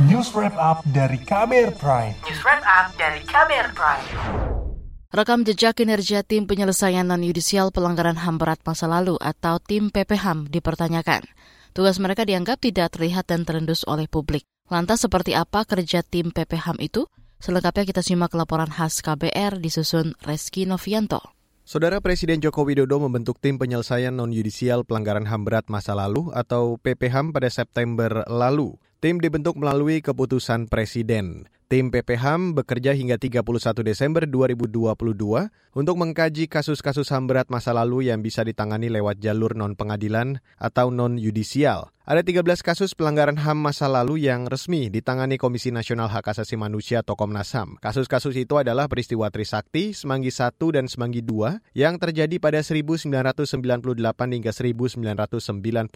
News Wrap Up dari KBR Prime. News Wrap Up dari KBR Prime. Rekam jejak kinerja tim penyelesaian non-yudisial pelanggaran HAM berat masa lalu atau tim PPHAM dipertanyakan. Tugas mereka dianggap tidak terlihat dan terendus oleh publik. Lantas seperti apa kerja tim PPHAM itu? Selengkapnya kita simak laporan khas KBR disusun Reski Novianto. Saudara Presiden Joko Widodo membentuk tim penyelesaian non-yudisial pelanggaran HAM berat masa lalu atau PPHAM pada September lalu. Tim dibentuk melalui keputusan Presiden. Tim PPHAM bekerja hingga 31 Desember 2022 untuk mengkaji kasus-kasus HAM berat masa lalu yang bisa ditangani lewat jalur non-pengadilan atau non-yudisial. Ada 13 kasus pelanggaran HAM masa lalu yang resmi ditangani Komisi Nasional Hak Asasi Manusia atau Komnas HAM. Kasus-kasus itu adalah peristiwa Trisakti, Semanggi 1 dan Semanggi 2 yang terjadi pada 1998 hingga 1999,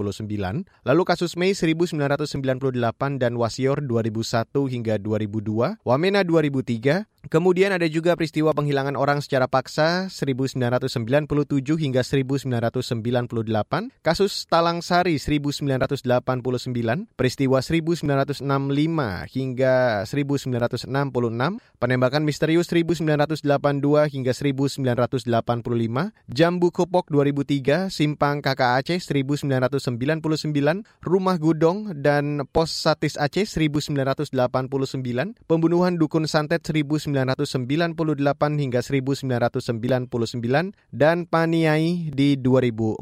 lalu kasus Mei 1998 dan Wasior 2001 hingga 2002, Wamena 2003, Kemudian ada juga peristiwa penghilangan orang secara paksa 1997 hingga 1998, kasus Talang Sari 1989, peristiwa 1965 hingga 1966, penembakan misterius 1982 hingga 1985, Jambu Kopok 2003, Simpang Kakak Aceh 1999, Rumah Gudong dan Pos Satis Aceh 1989, pembunuhan Dukun Santet 1999, 1998 hingga 1999 dan Paniai di 2014.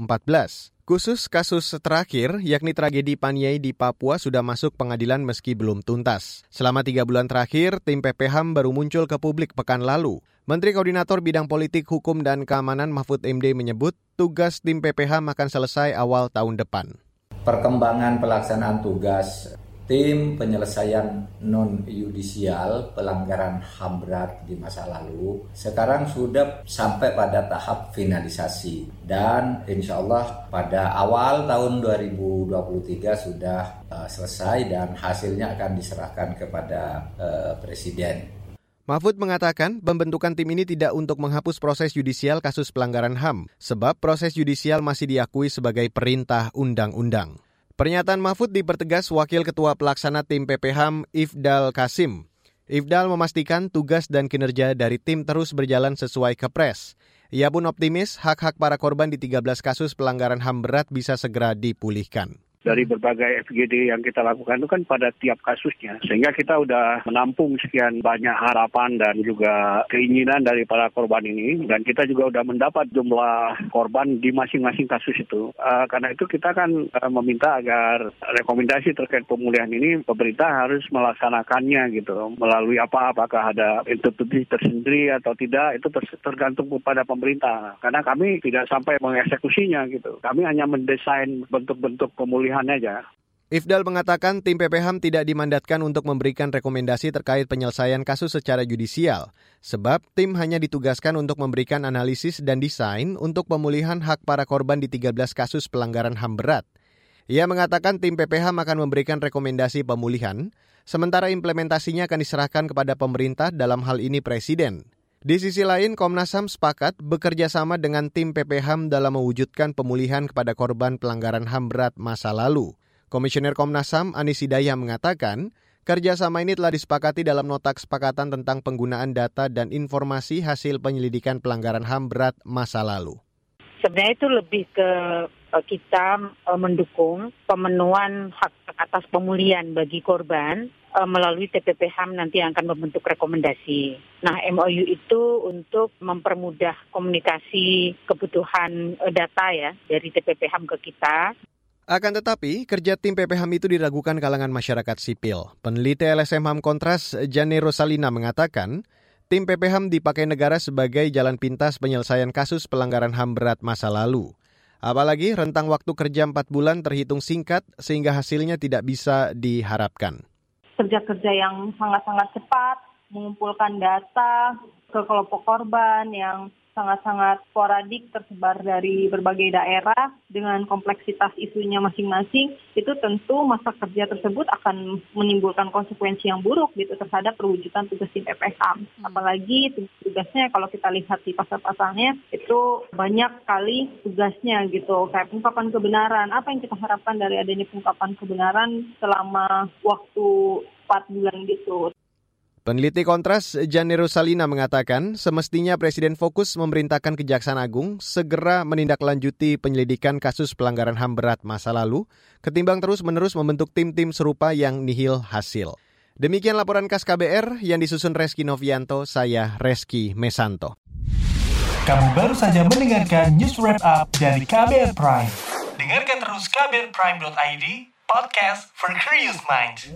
Khusus kasus terakhir, yakni tragedi Paniai di Papua sudah masuk pengadilan meski belum tuntas. Selama tiga bulan terakhir, tim PPHAM baru muncul ke publik pekan lalu. Menteri Koordinator Bidang Politik, Hukum, dan Keamanan Mahfud MD menyebut tugas tim PPHAM akan selesai awal tahun depan. Perkembangan pelaksanaan tugas tim penyelesaian non yudisial pelanggaran HAM berat di masa lalu sekarang sudah sampai pada tahap finalisasi dan insya Allah pada awal tahun 2023 sudah uh, selesai dan hasilnya akan diserahkan kepada uh, Presiden. Mahfud mengatakan pembentukan tim ini tidak untuk menghapus proses yudisial kasus pelanggaran HAM, sebab proses yudisial masih diakui sebagai perintah undang-undang. Pernyataan Mahfud dipertegas Wakil Ketua Pelaksana Tim PPHAM Ifdal Kasim. Ifdal memastikan tugas dan kinerja dari tim terus berjalan sesuai kepres. Ia pun optimis hak-hak para korban di 13 kasus pelanggaran HAM berat bisa segera dipulihkan dari berbagai FGD yang kita lakukan itu kan pada tiap kasusnya. Sehingga kita udah menampung sekian banyak harapan dan juga keinginan dari para korban ini. Dan kita juga udah mendapat jumlah korban di masing-masing kasus itu. Uh, karena itu kita kan uh, meminta agar rekomendasi terkait pemulihan ini pemerintah harus melaksanakannya gitu. Melalui apa? Apakah ada institusi tersendiri atau tidak itu tergantung kepada pemerintah. Karena kami tidak sampai mengeksekusinya gitu. Kami hanya mendesain bentuk-bentuk pemulihan pilihan aja. Ifdal mengatakan tim PPHAM tidak dimandatkan untuk memberikan rekomendasi terkait penyelesaian kasus secara judisial, sebab tim hanya ditugaskan untuk memberikan analisis dan desain untuk pemulihan hak para korban di 13 kasus pelanggaran HAM berat. Ia mengatakan tim PPHAM akan memberikan rekomendasi pemulihan, sementara implementasinya akan diserahkan kepada pemerintah dalam hal ini Presiden. Di sisi lain, Komnas HAM sepakat bekerja sama dengan tim PPHAM dalam mewujudkan pemulihan kepada korban pelanggaran HAM berat masa lalu. Komisioner Komnas HAM Anis Hidayah mengatakan, kerjasama ini telah disepakati dalam nota kesepakatan tentang penggunaan data dan informasi hasil penyelidikan pelanggaran HAM berat masa lalu. Sebenarnya itu lebih ke eh, kita eh, mendukung pemenuhan hak atas pemulihan bagi korban uh, melalui TPP HAM nanti yang akan membentuk rekomendasi. Nah, MOU itu untuk mempermudah komunikasi kebutuhan uh, data ya dari TPP HAM ke kita. Akan tetapi, kerja tim PPHAM itu diragukan kalangan masyarakat sipil. Peneliti LSM HAM Kontras, Jane Rosalina mengatakan, tim PPHAM dipakai negara sebagai jalan pintas penyelesaian kasus pelanggaran HAM berat masa lalu. Apalagi rentang waktu kerja 4 bulan terhitung singkat sehingga hasilnya tidak bisa diharapkan. Kerja-kerja yang sangat-sangat cepat, mengumpulkan data ke kelompok korban yang sangat-sangat sporadik tersebar dari berbagai daerah dengan kompleksitas isunya masing-masing itu tentu masa kerja tersebut akan menimbulkan konsekuensi yang buruk gitu terhadap perwujudan tugas tim PPHAM. Hmm. Apalagi tugasnya kalau kita lihat di pasal-pasalnya itu banyak kali tugasnya gitu kayak pengungkapan kebenaran. Apa yang kita harapkan dari adanya pengungkapan kebenaran selama waktu 4 bulan gitu. Peneliti Kontras Janero Salina mengatakan semestinya Presiden fokus memerintahkan Kejaksaan Agung segera menindaklanjuti penyelidikan kasus pelanggaran HAM berat masa lalu ketimbang terus-menerus membentuk tim-tim serupa yang nihil hasil. Demikian laporan khas KBR yang disusun Reski Novianto, saya Reski Mesanto. Kamu baru saja mendengarkan news wrap up dari KBR Prime. Dengarkan terus kbrprime.id, podcast for curious minds.